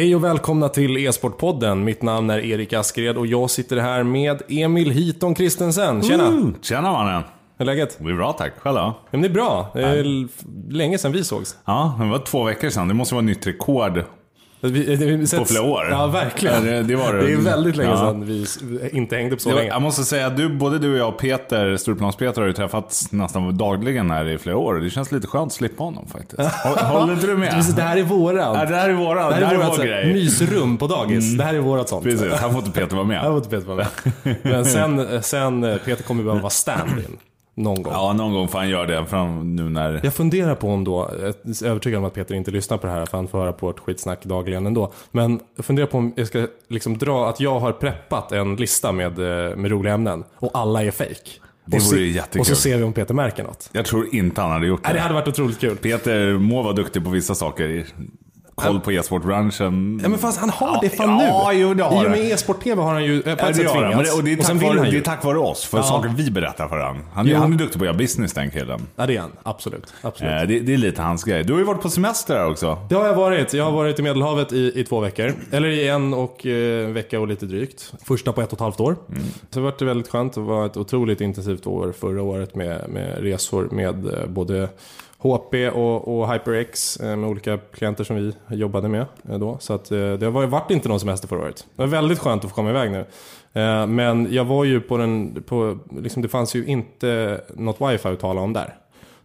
Hej och välkomna till E-sportpodden. Mitt namn är Erik Askred och jag sitter här med Emil Hiton Kristensen. Tjena! Mm. Tjena mannen! Hur är läget? Det är bra tack, själv då? Ja, men det är bra. Det är länge sedan vi sågs. Ja, det var två veckor sedan. Det måste vara nytt rekord. På flera år. Ja, verkligen. Ja, det- det var det. det är väldigt länge sedan vi inte hängde på så Det länge. jag måste säga att du, både du och jag och Peter, Stureplans-Peter har ju träffats nästan dagligen här i flera år. Det känns lite skönt att slippa honom faktiskt. Hå- Håller inte du med? Det här är våran. Ja, det här är våra, det här är vår vårat så här grej. mysrum på dagis. Det här är vårat sånt. Precis, här får inte Peter vara Här var med. inte Peter vara med. Men sen, sen eh, Peter kommer behöva vara stand-in. Någon gång. Ja, någon gång får han göra det. Fram nu när... Jag funderar på om då, jag är övertygad om att Peter inte lyssnar på det här för han får höra på vårt skitsnack dagligen ändå. Men jag funderar på om jag ska liksom dra att jag har preppat en lista med, eh, med roliga ämnen och alla är fake. Det och, vore jättekul. och så ser vi om Peter märker något. Jag tror inte han hade gjort Nej, det det. hade varit otroligt kul. Peter må vara duktig på vissa saker. Koll på e-sportbranschen. Ja men fast han har Ja, det fan nu. ja, jo, det har I och med e-sport-tv har han ju eh, på Ja, ett sätt tvingats. och det är, och tack vare, det är tack vare oss, för Ja. saker vi berättar för honom. Han, är- Jo. han är duktig på att göra business den killen. Ja det är han, absolut. absolut. Eh, det, det är lite hans grej. Du har ju varit på semester här också. Det har jag varit. Jag har varit i Medelhavet i, i två veckor. Eller i en och eh, vecka och lite drygt. Första på ett och ett halvt år. Mm. Så det har varit väldigt skönt. Det var ett otroligt intensivt år förra året med, med resor med eh, både HP och, och HyperX eh, med olika klienter som vi jobbade med eh, då. Så att, eh, det har varit inte någon semester förra året. Det var väldigt skönt att få komma iväg nu. Men jag var ju på den, på, liksom, det fanns ju inte något wifi att tala om där.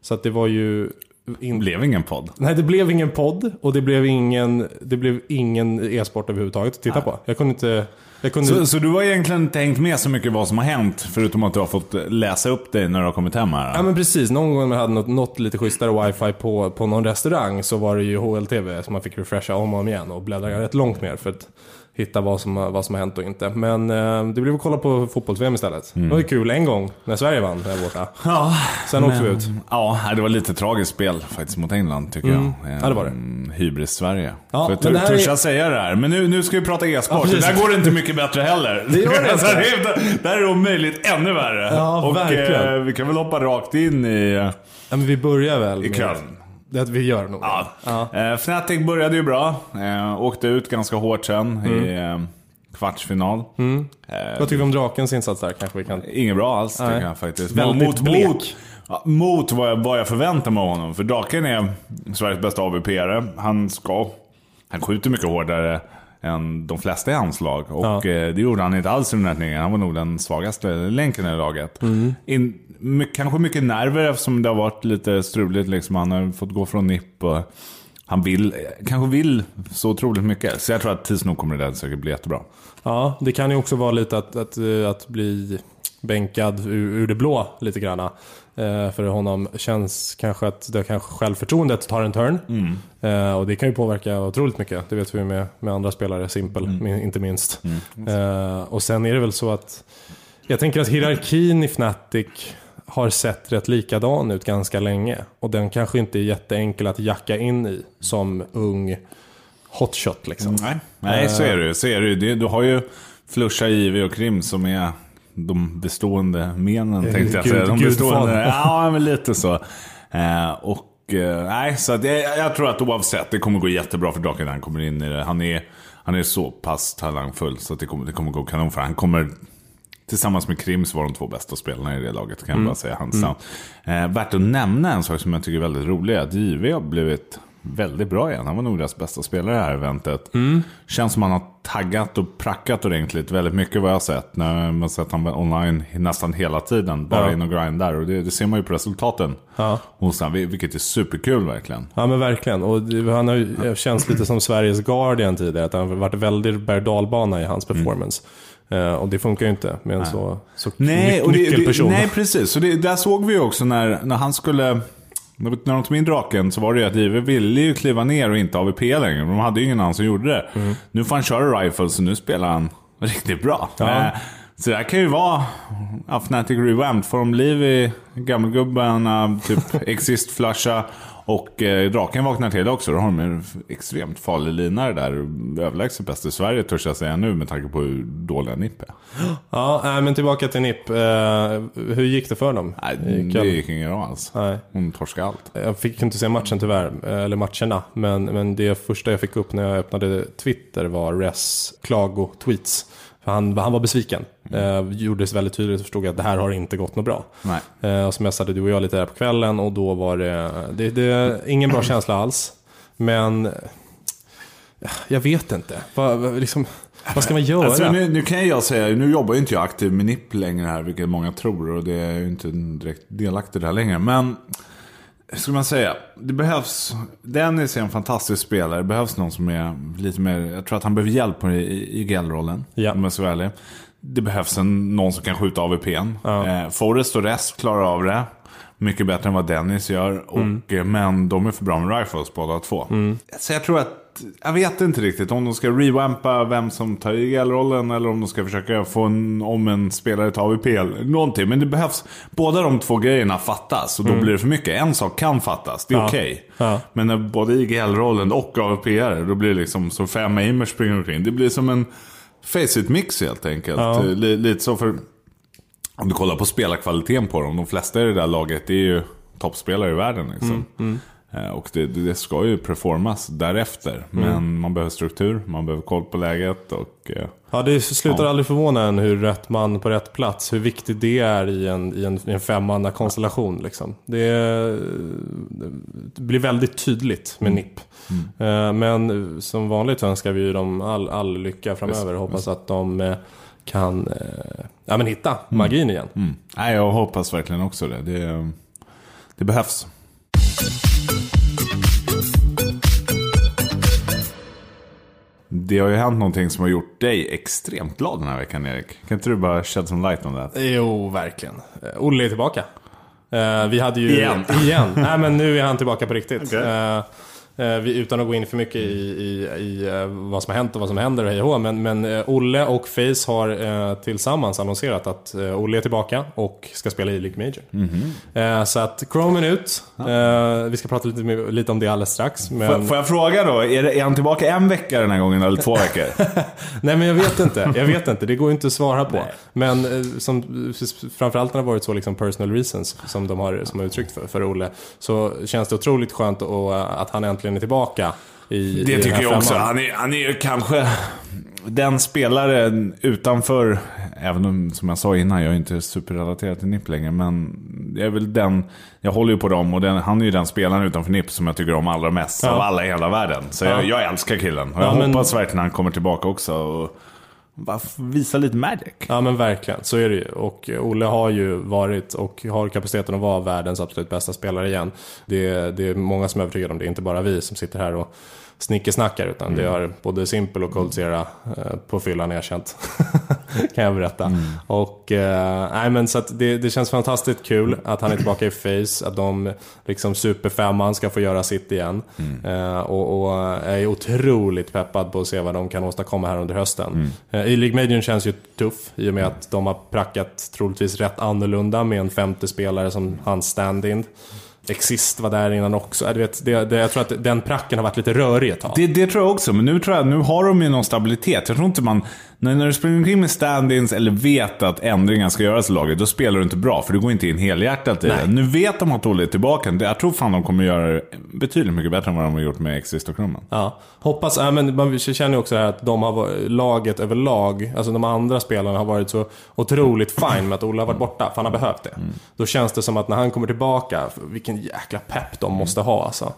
Så att det var ju Det in, blev ingen podd. Nej, det blev ingen podd och det blev ingen, det blev ingen e-sport överhuvudtaget att titta på. Jag kunde inte... Kunde, Så, så du har egentligen inte hängt med så mycket vad som har hänt, förutom att du har fått läsa upp dig när du har kommit hem här? Ja men precis, någon gång när jag hade något, något lite schysstare wifi på, på någon restaurang så var det ju HLTV som man fick refresha om och om igen och bläddra rätt långt ner för att hitta vad som, vad som har hänt och inte. Men eh, det blev att kolla på fotbolls-VM istället. Det var ju kul en gång när Sverige vann där borta. Ja, Sen åkte vi ut. Ja, det var lite tragiskt spel faktiskt mot England tycker jag. Ja, det var det. Mm, Hybris Sverige. Ja, För men tur, törs är- jag säga det här. Men nu, nu ska vi prata e-sport. Ja, där går det inte mycket bättre heller. Det gör det Alltså, inte. är- där är det om möjligt ännu värre. Ja, Och verkligen. eh, vi kan väl hoppa rakt in i, Ja men vi börjar väl i med... Det att vi gör nog. Ja. Ja. Eh, Fnatic började ju bra. Eh, åkte ut ganska hårt sen i Mm. eh, kvartsfinal. Eh, Vad tycker vi om Drakens insats där? Kanske vi kan... Inget bra alls tycker jag faktiskt. Väldigt mot, blek. mot, mot vad jag, vad jag förväntar mig av honom. För Draken är Sveriges bästa AVP-are. Han ska... Han skjuter mycket hårdare än de flesta i hans lag. Och Ja. eh, det gjorde han inte alls i den här turneringen. Han var nog den svagaste länken i laget. Mm. In, my, kanske mycket nerver eftersom det har varit lite struligt. Liksom. Han har fått gå från NIP och han vill, kanske vill så otroligt mycket. Så jag tror att tids nog kommer det där säkert bli jättebra. Ja, det kan ju också vara lite att, att, eh, att bli bänkad ur, ur det blå lite grann. Eh, för honom känns kanske att det kanske självförtroendet tar en turn. Eh, och det kan ju påverka otroligt mycket. Det vet vi med, med andra spelare, Simpel min- inte minst. Eh, och sen är det väl så att jag tänker att hierarkin i Fnatic har sett rätt likadan ut ganska länge. Och den kanske inte är jätteenkel att jacka in i som ung hotshot liksom. Nej, Nej så är det ju. Så är det ju. Det- Du har ju Flusha, Ivy och Krim som är de bestående menen Eh, tänkte jag gud- säga. De bestående, ja, men lite så. Eh, och eh, nej, så jag, jag tror att oavsett, det kommer gå jättebra för Draken när han kommer in i det. Han är, han är så pass talangfull så att det kommer, det kommer gå kanon för Han kommer Tillsammans med Krim så var de två bästa spelarna i det laget, kan jag Mm. bara säga. Namn. Eh, värt att nämna en sak som jag tycker är väldigt rolig. Att JV har blivit väldigt bra igen. Han var nog deras bästa spelare i det här eventet. Mm. Känns som han har taggat och prackat ordentligt. Väldigt mycket vad jag har sett. När man sett honom online nästan hela tiden. Bara Ja. in och grindar. Och det, det ser man ju på resultaten. Ja. Hos vil- vilket är superkul verkligen. Ja men verkligen. Och han har ju känts lite som Sveriges Guardian tidigare. Att det har varit väldigt berg i hans performance. Eh, och det funkar ju inte med en så, så Nej, ny- och det, nyckelperson. det, nej precis. Så det, där såg vi ju också när, när han skulle... När de tog in draken så var det ju att JW ville ju kliva ner och inte AVP längre. De hade ju ingen annan som gjorde det. Mm. Nu får han köra rifles och nu spelar han riktigt bra. Ja. Eh, Så det här kan ju vara ja, Fnatic Revamped. Får de liv i gammelgubbarna, typ Exist-flasha och eh, draken vaknar till också. Då har de en extremt farlig linare där. Överlägset bäst i Sverige törs jag säga nu med tanke på hur dåliga NIP är. Ja, nej, men tillbaka till NIP. Eh, hur gick det för dem? Nej, det gick inget bra alls. Nej. Hon torskade allt. Jag fick inte se matchen tyvärr, eh, eller matcherna. Men, men det första jag fick upp när jag öppnade Twitter var Res klago-tweets. För han, han var besviken. Eh, gjordes väldigt tydligt och förstod att det här har inte gått något bra. Nej. Eh, och så messade du och jag lite där på kvällen och då var det, det, det ingen bra känsla alls. Men eh, jag vet inte. Vad, vad, liksom, vad ska man göra? Alltså, nu, nu kan jag säga, nu jobbar ju inte jag aktiv med NIP längre här, vilket många tror. Och det är ju inte direkt delaktig där längre. Men, hur ska man säga? Det behövs, Dennis är en fantastisk spelare. Det behövs någon som är lite mer, jag tror att han behöver hjälp i, i GL-rollen. Ja. Om jag ska vara ärlig. Det behövs en, någon som kan skjuta AVP'n. Ja. Eh, Forrest och Rest klarar av det. Mycket bättre än vad Dennis gör. Och, eh, Men de är för bra med rifles båda två. Så jag tror att, jag vet inte riktigt om de ska rewampa vem som tar IGL-rollen eller om de ska försöka få en, om en spelare tar AVP eller någonting. Men det behövs, båda de två grejerna fattas och då blir det för mycket. En sak kan fattas, det är Ja. okej. Ja. Men när både IGL-rollen och AVP då blir det liksom som fem aimers springer omkring. Det blir som en face-it-mix helt enkelt. Ja. Eh, li- Lite så för... Om du kollar på spelarkvaliteten på dem. De flesta i det där laget är ju toppspelare i världen. Liksom. Eh, Och det, det ska ju performas därefter. Men man behöver struktur, man behöver koll på läget. Och, eh, Ja, det slutar aldrig förvåna en hur rätt man på rätt plats, hur viktigt det är i en, i en, i en femmanna konstellation. Liksom. Det, det blir väldigt tydligt med NIP. Eh, Men som vanligt önskar vi ju dem all, all lycka framöver. Hoppas att de eh, kan eh, ja, men hitta magin igen. mm. Nej, jag hoppas verkligen också det. Det, det behövs. Det har ju hänt någonting som har gjort dig extremt glad den här veckan Erik. Kan inte du bara shed some light on det? Jo, verkligen. Eh, Olle är tillbaka. Eh, vi hade ju... Igen. Igen. Nej, men nu är han tillbaka på riktigt. Okej. Eh, vi, utan att gå in för mycket i, i, i eh, vad som har hänt och vad som händer och hej och Men, men eh, Olle och Face har tillsammans annonserat att Olle är tillbaka och ska spela i League Major. Mhm. Eh, så att Chrome är ut. Eh, vi ska prata lite, lite om det alldeles strax. Men... Får, får jag fråga då, är, det, är han tillbaka en vecka den här gången eller två veckor? Nej men jag vet inte, jag vet inte. Det går inte att svara på. Men eh, som, framförallt när det har varit så liksom personal reasons som de har, som har uttryckt för, för Olle. Så känns det otroligt skönt och, eh, att han äntligen är tillbaka i i Det den tycker jag också. Han är, han är kanske den spelaren utanför, även om som jag sa innan, jag är inte superrelaterad till NIP längre. Men jag är väl den, jag håller ju på dem och den, han är ju den spelaren utanför NIP som jag tycker om allra mest Ja. av alla i hela världen. Så Ja. jag, jag älskar killen. Och Ja, jag men- hoppas verkligen han kommer tillbaka också. Och bara visa lite magic. Ja men verkligen, så är det ju. Och eh, Olle har ju varit och har kapaciteten att vara världens absolut bästa spelare igen. Det, är- det är många som är övertygade om det, inte bara vi som sitter här och snickesnackar. Utan Mm. det har både Simple och Cold Zera eh, på fyllan erkänt. kan jag berätta. Mm. Och, eh, nej, men så det, det känns fantastiskt kul att han är tillbaka i Face. Att de liksom superfemman ska få göra sitt igen. Mm. Eh, och, och är otroligt peppad på att se vad de kan åstadkomma här under hösten. Mm. Eh, E-League Majorn känns ju tuff i och med att de har prackat troligtvis rätt annorlunda med en femte spelare som hans stand-in. Exist var där innan också. Äh, Du vet, det, det, jag tror att den pracken har varit lite rörig ett tag. Det, det tror jag också, men nu tror jag nu har de ju någon stabilitet. Jag tror inte man... När, när du springer omkring med stand-ins eller vet att ändringar ska göras i laget, då spelar du inte bra. För du går inte in helhjärtat i Nej. det. Nu vet de att Olle är tillbaka. Jag tror fan de kommer göra det betydligt mycket bättre än vad de har gjort med Exist och Krummen. Ja, hoppas, ja, men man känner ju också här att de har laget överlag, alltså de andra spelarna har varit så otroligt fine med att Ola har varit borta, för han har behövt det. Då känns det som att när han kommer tillbaka, vilken jäkla pepp de måste ha alltså.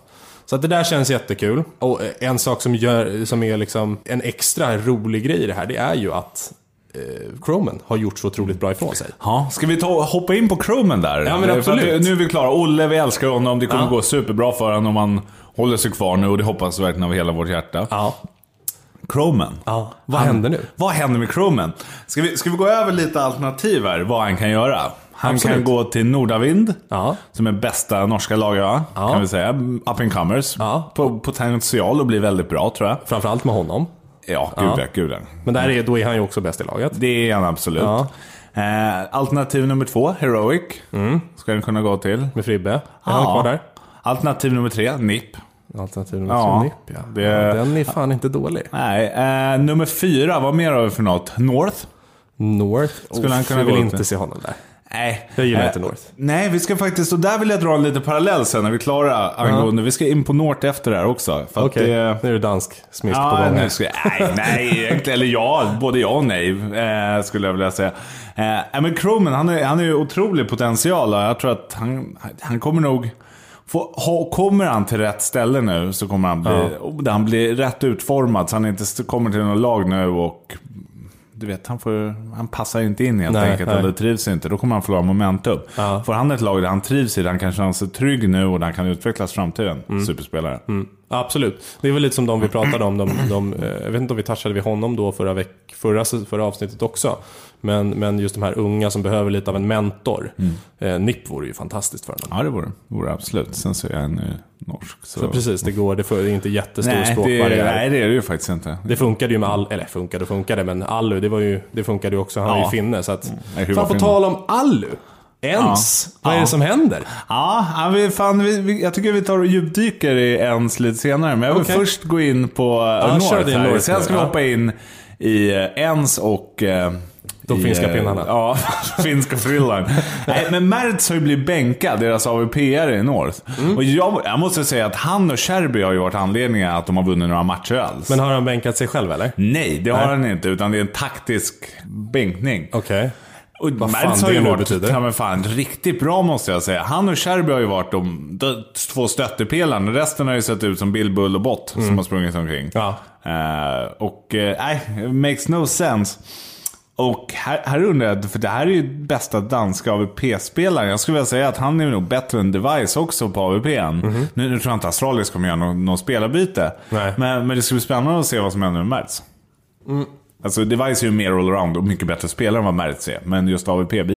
Så att det där känns jättekul. Och eh, en sak som, gör, som är liksom en extra rolig grej i det här, det är ju att eh, Chromen har gjort så otroligt bra ifrån sig. Ja, ska vi ta, hoppa in på Krummen där? Ja, men att absolut. nu är vi klara. Olle, vi älskar honom. Det kommer Ja. gå superbra för honom om han håller sig kvar nu och det hoppas vi verkligen av hela vårt hjärta. Ja. Croman. ja. Vad händer nu? Vad händer med Croman? Ska vi, ska vi gå över lite alternativ här, vad han kan göra? Han Absolut. kan gå till Nordavind, Ja. som är bästa norska laget, kan vi säga. Up and comers. Ja. På potential att bli väldigt bra, tror jag. Framförallt med honom. Ja, gud ja. Gud, ja. Men där är, då är han ju också bäst i laget. Det är han absolut. Ja. Eh, alternativ nummer två, Heroic. Mm. Ska den kunna gå till. Med Fribbe. Är han kvar där? Alternativ nummer tre, NIP. Alternativ nummer Ja, två, NIP ja. det- ja. Den är fan inte dålig. Nej, eh, nummer fyra, vad mer har vi för något? North? North. Skulle han kunna jag vill gå inte till? se honom där. Nej. Jag gillar Eh, inte North. Nej, vi ska faktiskt, och där vill jag dra en liten parallell sen när vi är klara angående, vi ska in på North efter det här också. Okej, det- nu är det dansk smisk på Ja, gång nu ska, nej, nej, egentligen, eller ja, både ja och nej eh, skulle jag vilja säga. Eh, men Croman, han är, han är ju otrolig potential och jag tror att han, han kommer nog... Få, ha, kommer han till rätt ställe nu så kommer han bli, och han blir rätt utformad så han inte kommer till något lag nu och du vet, han, får, han passar inte in helt Nej, enkelt nej. eller trivs inte. Då kommer han förlora momentum. Ja. Får han ett lag där han trivs i, där han kan känna sig trygg nu och där han kan utvecklas i framtiden. Mm. Superspelare. Absolut. Det är väl lite som de vi pratade om. De, de, eh, jag vet inte om vi touchade vid honom då förra, veck, förra, förra avsnittet också. Men, men just de här unga som behöver lite av en mentor. Eh, NIP vore ju fantastiskt för honom. Ja, det vore, vore absolut. Sen så är han ju norsk. Så. Så precis, det går. Det det är inte jättestor nej, det, språkbarriär. nej, det är det ju faktiskt inte. Det funkade ju med all, eller funkade och funkade, men Allu, det, var ju, det funkade ju också. Han är Ja. ju finne. Så att, hur fan på tal om Allu. Ens, vad är Ja. det som händer? Ja, ja, vi, fan, vi, vi, jag tycker vi tar och djupdyker i ens lite senare. Men jag vill Okej. först gå in på Ja, North här. North Sen ska vi ja. hoppa in i ens och... Uh, De i, finska eh, pinnarna. Ja, finska frillan. Nej, men Mertz har ju blivit bänkad, deras AVP-are i North. Mm. Och jag, jag måste säga att han och Sherby har ju varit anledningen att de har vunnit några matcher alls. Men har han bänkat sig själv eller? Nej, det har Nej. han inte. Utan det är en taktisk bänkning. Okej. Och Vad Mertz har ju varit betyder. ja, men fan, riktigt bra måste jag säga. Han och Sherby har ju varit de, de två stöttepelarna. Resten har ju sett ut som Bill Bull och Bott som har sprungit omkring. Ja. Eh, och eh, nej, makes no sense. Och här, här undrar jag, för det här är ju bästa danska AVP-spelaren. Jag skulle vilja säga att han är nog bättre än Device också på AVP. Nu, nu tror jag inte Astralis kommer göra något, något spelarbyte. Nej. Men, men det ska bli spännande att se vad som händer med Mertz. Alltså Device är ju mer allround och mycket bättre spelare än vad Mertz är. Men just AVP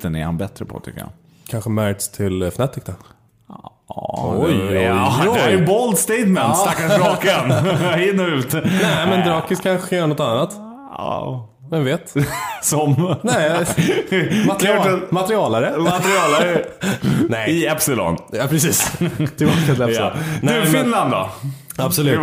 Den är han bättre på tycker jag. Kanske Mertz till eh, Fnatic då? Oj, oj, ja, oj. Det är ju bold statement, stackars draken. In och ut. Nej, men Drakis kanske gör något annat. Ja. Vem vet? Som... Nej, material, materialare. Materialare Nej. i Epsilon. Ja, precis. Tillbaka till Epsilon. Ja. Nej, Du, men- Finland då? Absolut.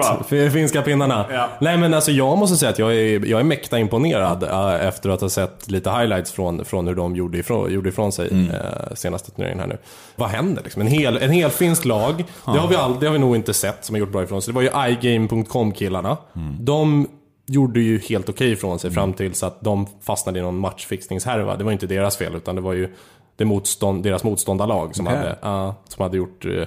Finska pinnarna. Ja. Nej men alltså jag måste säga att jag är, jag är mäkta imponerad äh, efter att ha sett lite highlights från, från hur de gjorde ifrån, gjorde ifrån sig Mm. äh, senaste turneringen här nu. Vad händer liksom? En hel, en hel finsk lag. Det, har vi all, det har vi nog inte sett som har gjort bra ifrån sig. Det var ju iGame.com killarna. Mm. De gjorde ju helt okej ifrån sig fram tills att de fastnade i någon matchfixningshärva. Det var inte deras fel utan det var ju det motstånd, deras motståndarlag som, Okej. hade, ja, som hade gjort eh,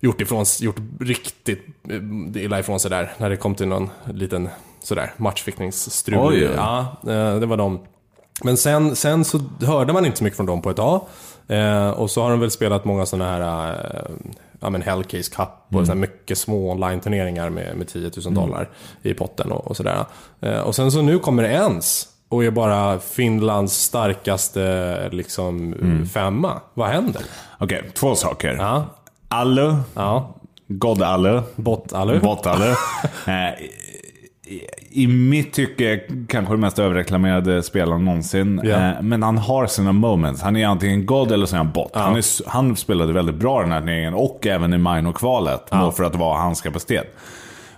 gjort, ifrån, gjort riktigt eh, illa ifrån sig där. När det kom till någon liten sådär matchfickningsstrul. Oj. Ja, eh, det var de. Men sen, sen så hörde man inte så mycket från dem på ett tag. Eh, och så har de väl spelat många sådana här eh, ja, men Hellcase Cup och Mm. så mycket små online-turneringar med, med 10 000 dollar i potten och, och sådär. Eh, och sen så nu kommer det ens och är bara Finlands starkaste liksom, Mm. femma. Vad händer? Okej, två saker. Ja, Allu. ja. God Allu. Bot-Alu. Bot-Allu. eh, i, mitt tycke kanske den mest överreklamerade spelaren någonsin. Eh, men han har sina moments. Han är antingen God eller så är han bot. Han, är, han spelade väldigt bra den här turneringen och även i minor-kvalet. För att vara hans kapacitet.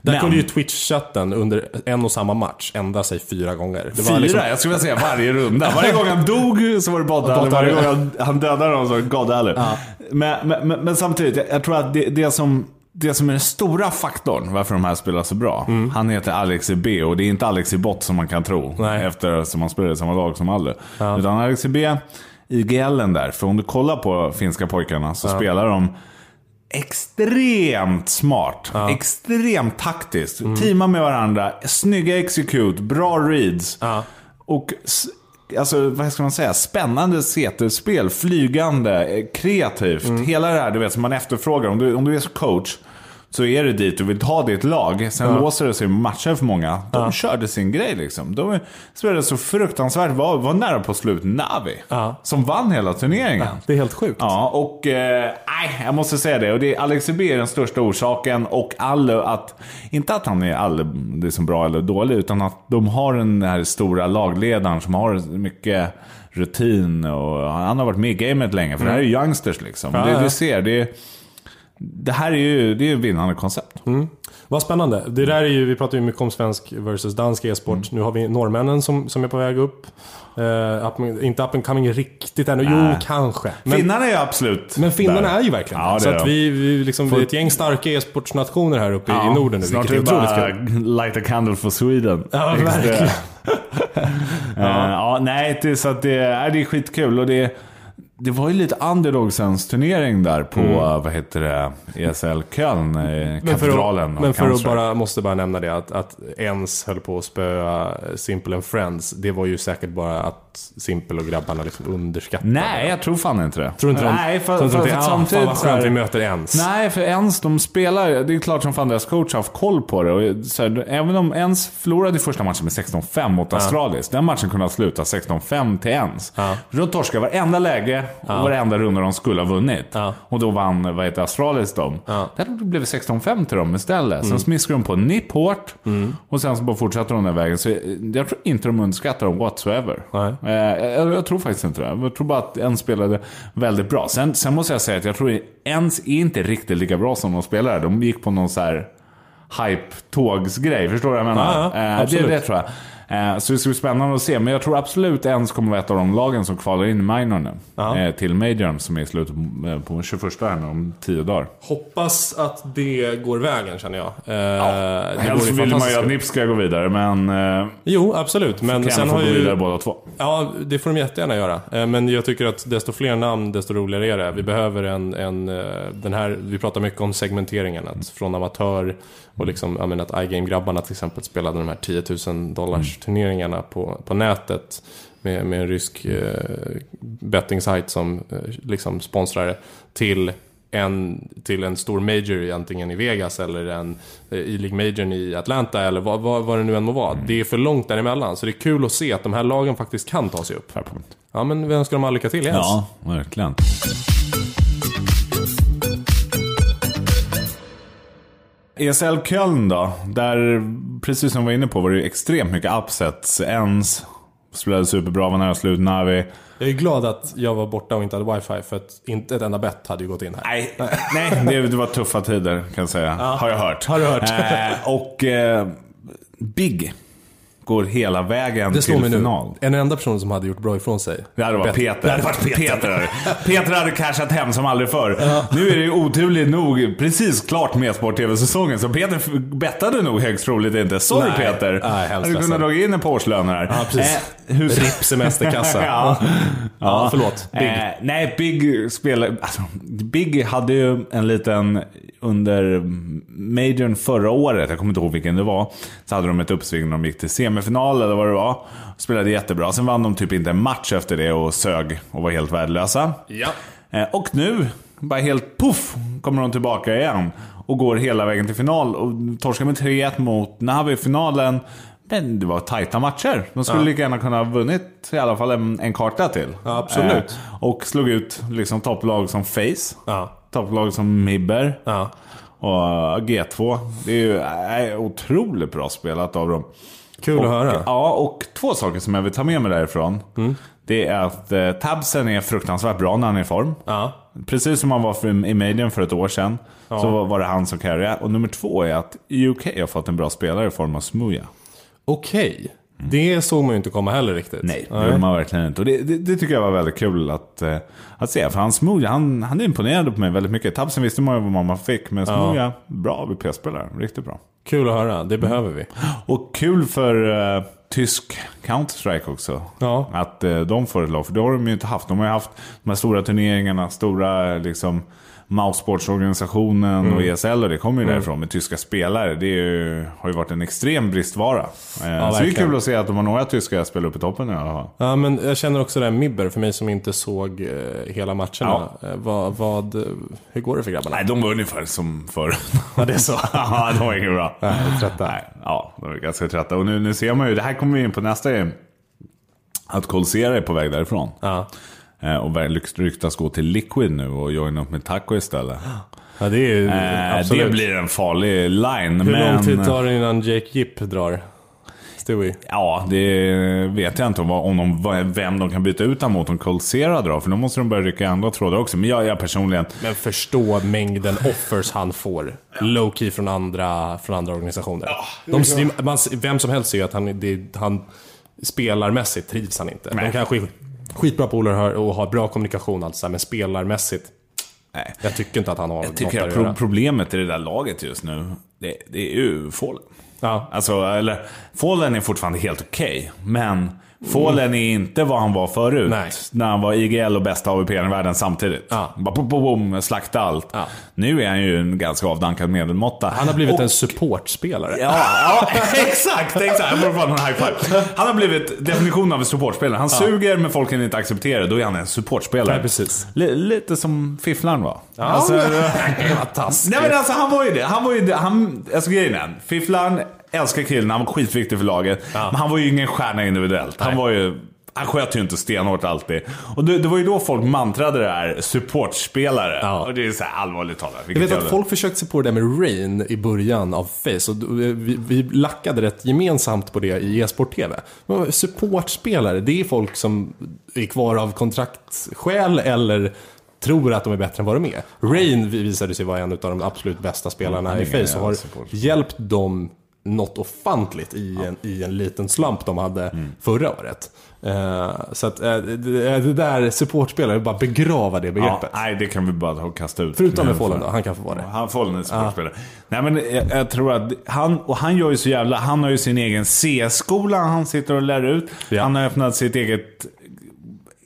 Där Men- kunde ju Twitch-chatten under en och samma match ändra sig fyra gånger. Fyra? liksom- Jag skulle vilja säga varje runda. Varje gång han dog så var det. Bot-Alu. Varje gång han, han dödade någon så var det God-Alu. Men, men, men, men samtidigt, jag, jag tror att det, det som... Det som är den stora faktorn varför de här spelar så bra. Han heter Alex B och det är inte Alex i bot som man kan tro. Nej. Eftersom han spelar i samma lag som Alu. Utan Alex B, IGLen där. För om du kollar på finska pojkarna så spelar de extremt smart. Extremt taktiskt. Mm. Teamar med varandra, snygga execute, bra reads. Ja. Och alltså, vad ska man säga? Spännande CT-spel, flygande, kreativt. Mm. Hela det här du vet, som man efterfrågar. Om du, om du är coach så är det dit du vill ta ditt lag. Sen låser det sig matcher för många. De körde sin grej liksom. De spelade så fruktansvärt, var, var nära på slut Navi. Ja. Som vann hela turneringen. Det är helt sjukt. Ja, och eh, nej, jag måste säga det. Och det är Alex Ibe är den största orsaken. Och alla att, inte att han är all, så bra eller dålig, utan att de har den här stora lagledaren som har mycket rutin. Och han har varit med i gamet länge, för det här är ju youngsters liksom. Ja, det, ja. Du ser, det, är- det här är ju det är ett vinnande koncept. Vad spännande. Det där är ju, vi pratar ju mycket om svensk versus dansk e-sport. Mm. Nu har vi norrmännen som, som är på väg upp. Uh, up, inte up and coming riktigt ännu. Jo, kanske. Men, Finnarna är ju absolut men finnarna där. är ju verkligen Ja, det. Så att vi, vi, liksom, vi är ett gäng starka e-sportsnationer här uppe i- Ja, i Norden nu. Snart är det kul. bara light a candle for Sweden. Ja, verkligen. Eh, ja, nej, det, så att det, är, det är skitkul. Och det, det var ju lite underdogsens turnering där på, eh, vad heter det, ESL Köln, eh, Mm. För katedralen. att, och men för att bara, måste bara nämna det att, att ens höll på att spöa Simple and Friends. Det var ju säkert bara att Simple och grabbarna liksom underskattade. Nej, jag tror fan inte det. Tror inte de, Nej, för, tror för, inte för, de, för ah, fan samtidigt vad så här- skönt vi möter ens. Nej, för ens de spelar, det är klart som fan deras coach har haft koll på det. Och så här, även om ens förlorade i första matchen med 16-5 mot Astralis. Den matchen kunde ha slutat 16-5 till ens. Ja. För de torskade varenda läge och varenda runda de skulle ha vunnit. Ja. Och då vann vad heter Astralis dem. Ja. Det hade blivit 16-5 till dem istället. Sen smiskade de på nipp hårt. Och sen så bara fortsatte de den vägen. Så jag tror inte de underskattar dem whatsoever. Nej. Eh, jag, jag tror faktiskt inte det. Jag tror bara att en spelade väldigt bra. Sen, sen måste jag säga att jag tror ens är inte riktigt lika bra som de spelare. De gick på någon så här hype-tågsgrej. Förstår du vad jag menar? Ja, ja, Eh, det, det tror jag. Eh, Så det ska bli spännande att se. Men jag tror absolut ens kommer vara ett av de lagen som kvalar in i minor nu. Ja. Eh, Till Majorn som är i slutet på- eh, på 21 här nu, om 10 dagar. Hoppas att det går vägen känner jag. Eh, det Helst vill man ju att. NIP ska gå vidare, men Jo, absolut. Men kan sen få har gå vidare ju... båda två. Ja, det får de jättegärna göra. Men jag tycker att desto fler namn, desto roligare är det. Vi behöver en, en den här, vi pratar mycket om segmenteringen. Att från amatör och liksom, jag menar att iGame-grabbarna till exempel spelade de här 10 000 dollars turneringarna på, på nätet. Med, med en rysk eh, betting-sajt som eh, liksom sponsrar det. Till en, till en stor major antingen i Vegas eller en eh, E-League majorn i Atlanta eller vad, vad, vad det nu än må vara. Det är för långt däremellan. Så det är kul att se att de här lagen faktiskt kan ta sig upp. Fair point. Ja, men vi önskar dem all lycka till Jens. Ja, verkligen. ESL Köln då? Där, precis som vi var inne på, var det ju extremt mycket upsets. Ens spelade superbra, var nära slut. Navi. Jag är glad att jag var borta och inte hade wifi för att inte ett enda bett hade ju gått in här. Nej, nej det, det var tuffa tider kan jag säga. Har jag hört. Har du hört? Eh, och eh, Big går hela vägen Det till mig nu. final. En enda person som hade gjort bra ifrån sig. Det hade varit Bett. Peter. Det hade varit Peter. Peter. Peter hade cashat hem som aldrig förr. Nu är det ju oturligt nog precis klart med Sport-TV-säsongen, så Peter bettade nog högst troligt inte. Sorry Nej. Peter. Nej, hade kunnat ledsen. dra in en på årslön här. Ja, precis. Eh, hur... RIP semesterkassa. ja. Ja, förlåt. Big. Eh, nej, Big spelade... Alltså, Big hade ju en liten... Under Majorn förra året, jag kommer inte ihåg vilken det var, så hade de ett uppsving när de gick till semifinal eller vad det var. Spelade jättebra. Sen vann de typ inte en match efter det och sög och var helt värdelösa. Ja. Eh, Och nu, bara helt puff, kommer de tillbaka igen. Och går hela vägen till final. Och torskar med 3-1 mot Navi i finalen. Men det var tajta matcher. De skulle Ja. lika gärna kunna ha vunnit i alla fall en, en karta till. Ja, absolut. Eh, och slog ut liksom topplag som Face. Ja. Topplag som Mibber. Ja. Och eh, G2. Det är ju eh, otroligt bra spelat av dem. Kul och, att höra. Mm. Ja, och två saker som jag vill ta med mig därifrån. Det är att eh, Tabsen är fruktansvärt bra när han är i form. Ja. Precis som han var för, i Median för ett år sedan. Så var, var det han som carryade. Och nummer två är att UK har fått en bra spelare i form av Smooja. Okej. Det såg man ju inte komma heller riktigt. Nej, det gjorde man verkligen inte. Och det, det, det tycker jag var väldigt kul att, eh, att se. För han Smooja, han, han imponerade på mig väldigt mycket. Tabsen visste man ju vad man fick. Men Smooja, bra VP-spelare. Riktigt bra. Kul att höra. Det behöver vi. Och kul för eh, tysk Counter-Strike också. Ja. Att eh, de får ett lag. För det har de ju inte haft. De har ju haft de här stora turneringarna, stora liksom, Mousesportsorganisationen och ESL och det kommer ju därifrån med tyska spelare. Det ju, har ju varit en extrem bristvara. Eh, så det är verkligen. kul att se att de har några tyska spelare uppe i toppen i alla fall. Ja, men jag känner också det här Mibber, för mig som inte såg eh, hela matcherna. Eh, vad, vad, hur går det för grabbarna? Nej, de var ungefär som förr. Ja, det är så. ja, de var inget bra. Nej, trötta. Nej, ja, de är ganska trötta. Och nu, nu ser man ju, det här kommer vi in på nästa. Att Colsera är på väg därifrån. Ja. Eh, och ryktas gå till Liquid nu och joina upp med Taco istället. Ja, det är ju Eh, det blir en farlig line. Hur men... lång tid tar det innan Jake Gipp drar? Stewie? Ja, det vet jag inte om, om de, vem de kan byta ut honom mot om Colsera drar. För då måste de börja rycka i andra trådar också. Men jag, jag personligen... Men förstå mängden offers han får. Low key från andra, från andra organisationer. De, man, vem som helst ser ju att han, det, han spelarmässigt trivs han inte. Nej. De kanske skitbra polare och har bra kommunikation alltså, men spelarmässigt. Nej. Jag tycker inte att han har Jag något att göra. pro- problemet i det där laget just nu, det, det är ju Fallen. Ja. Alltså, eller, Fallen är fortfarande helt okej, men Fallen är inte vad han var förut. Nej. När han var IGL och bästa AVP i världen samtidigt. Ja. Bara boom, boom, slakta allt. Ja. Nu är han ju en ganska avdankad medelmåtta. Han har blivit Och- en supportspelare. Ja, ja exakt, exakt. Jag borde få en high five. Han har blivit definitionen av en supportspelare. Han suger men folk kan inte acceptera det. Då är han en supportspelare. Ja, precis. Li- lite som Fifflaren var. Ja, Alltså, vad taskigt. Nej men alltså han var ju det. Han var ju det. Han, alltså grejen är, Fifflaren älskar killen, han var skitviktig för laget. Men han var ju ingen stjärna individuellt. Han Nej. var ju... Han sköt ju inte stenhårt alltid. Och det, det var ju då folk mantrade det här, supportspelare. Ja. Och det är så här allvarligt talat. Jag vet att folk försökte sig på det där med Rain i början av Face och vi, vi lackade rätt gemensamt på det i e-sport-tv. Supportspelare, det är folk som är kvar av kontraktsskäl eller tror att de är bättre än vad de är. Rain visade sig vara en av de absolut bästa spelarna i Face och har hjälpt dem något ofantligt i en, i en liten slump de hade Mm. förra året. Eh, så att eh, det, det där supportspelare, bara begrava det Ja, begreppet. nej, det kan vi bara kasta ut. Förutom med för- då, han kan få vara det. Han Fallen är sportspelare. Nej men jag, jag tror att han, och han gör ju så jävla, han har ju sin egen C-skola han sitter och lär ut. Ja. Han har öppnat sitt eget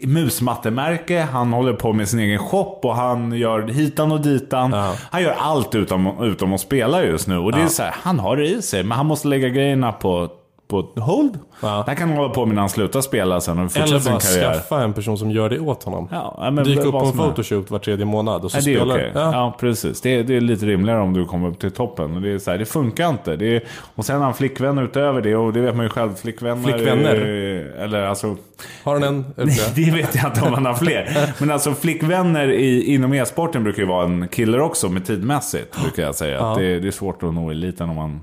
musmattemärke, han håller på med sin egen shop och han gör hitan och ditan. Ja. Han gör allt utom, utom att spela just nu. Och det är så här, han har det i sig, men han måste lägga grejerna på, på hold. Ja. Det här kan han hålla på med när han slutar spela sen och fortsätter Eller sin bara karriär. skaffa en person som gör det åt honom. Ja, ja, men Dyka upp på en photoshoot var tredje månad och så Nej, det är spelar okej. ja. Ja. precis. Det är, det är lite rimligare om du kommer upp till toppen. Det, är så här, det funkar inte. Det är, och sen har han flickvän utöver det och det vet man ju själv. Flickvänner... Flickvänner? Eller alltså... Har han en? Nej, det vet jag inte om han har fler. Men alltså flickvänner i, inom e-sporten brukar ju vara en killer också, med tidmässigt. Brukar jag säga. Att det, det är svårt att nå eliten om man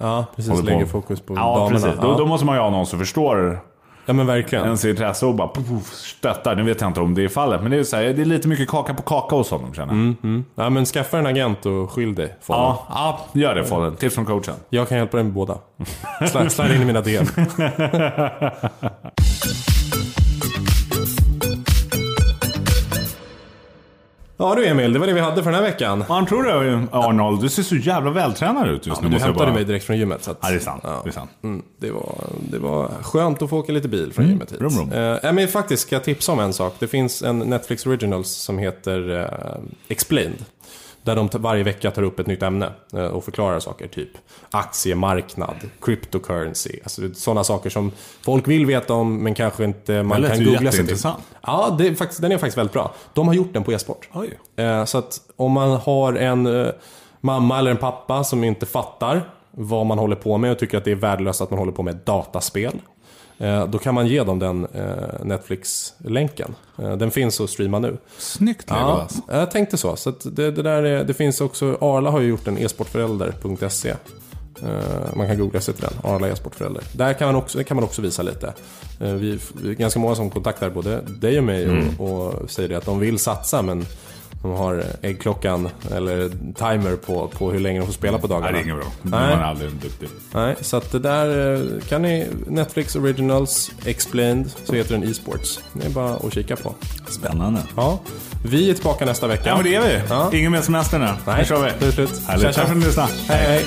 Ja, precis. på. Lägger fokus på ja, damerna. Precis. Då, Ja. då måste man ju ha någon som förstår ja, men verkligen. ens intresse och bara puff, stöttar. Nu vet jag inte om det är fallet, men det är, så här, det är lite mycket kaka på kaka hos honom känner jag. Mm. Ja, men skaffa en agent och skyll dig. Ja, ja, gör det Follen. Tips från coachen. Jag kan hjälpa dig med båda. Slide in i mina DM. Ja du Emil, det var det vi hade för den här veckan. Man tror det, Arnold. Du ser så jävla vältränad ut just nu. Du hämtade bara- mig direkt från gymmet. Så att, Ja, det är sant. Det är sant. Mm, det, var, det var skönt att få åka lite bil från gymmet hit. brum, brum. Eh, ja, men faktiskt ska jag tipsa om en sak. Det finns en Netflix Originals som heter eh, Explained. Där de varje vecka tar upp ett nytt ämne eh, och förklarar saker. Typ aktiemarknad, cryptocurrency. Alltså sådana saker som folk vill veta om men kanske inte man kan googla sig till. Ja, det är faktiskt, den är faktiskt väldigt bra. De har gjort den på e-sport. Eh, Så att om man har en eh, mamma eller en pappa som inte fattar vad man håller på med och tycker att det är värdelöst att man håller på med dataspel. Eh, Då kan man ge dem den eh, Netflix-länken. Eh, Den finns att streama nu. Snyggt Ja, Legolas. jag tänkte så. så att det, det, där är, det finns också, Arla har ju gjort en e-sportförälder.se. Man kan googla sig till den, Arla e-sportförälder. Där kan man också, kan man också visa lite. Vi, vi är ganska många som kontaktar både dig och mig Mm. och, och säger det att de vill satsa men de har äggklockan eller timer på, på hur länge de får spela på dagarna. Nej, det är inget bra. Nej. Man är aldrig duktig. Nej, så att det där eh, kan ni, Netflix Originals Explained, så heter den e-sports. Det är bara att kika på. Spännande. Ja, vi är tillbaka nästa vecka. Ja, men det är vi. Ja. Ingen mer semester nu. Nej, Nu kör vi. det är slut. Härligt. Tack för att ni lyssnade. Hej, hej.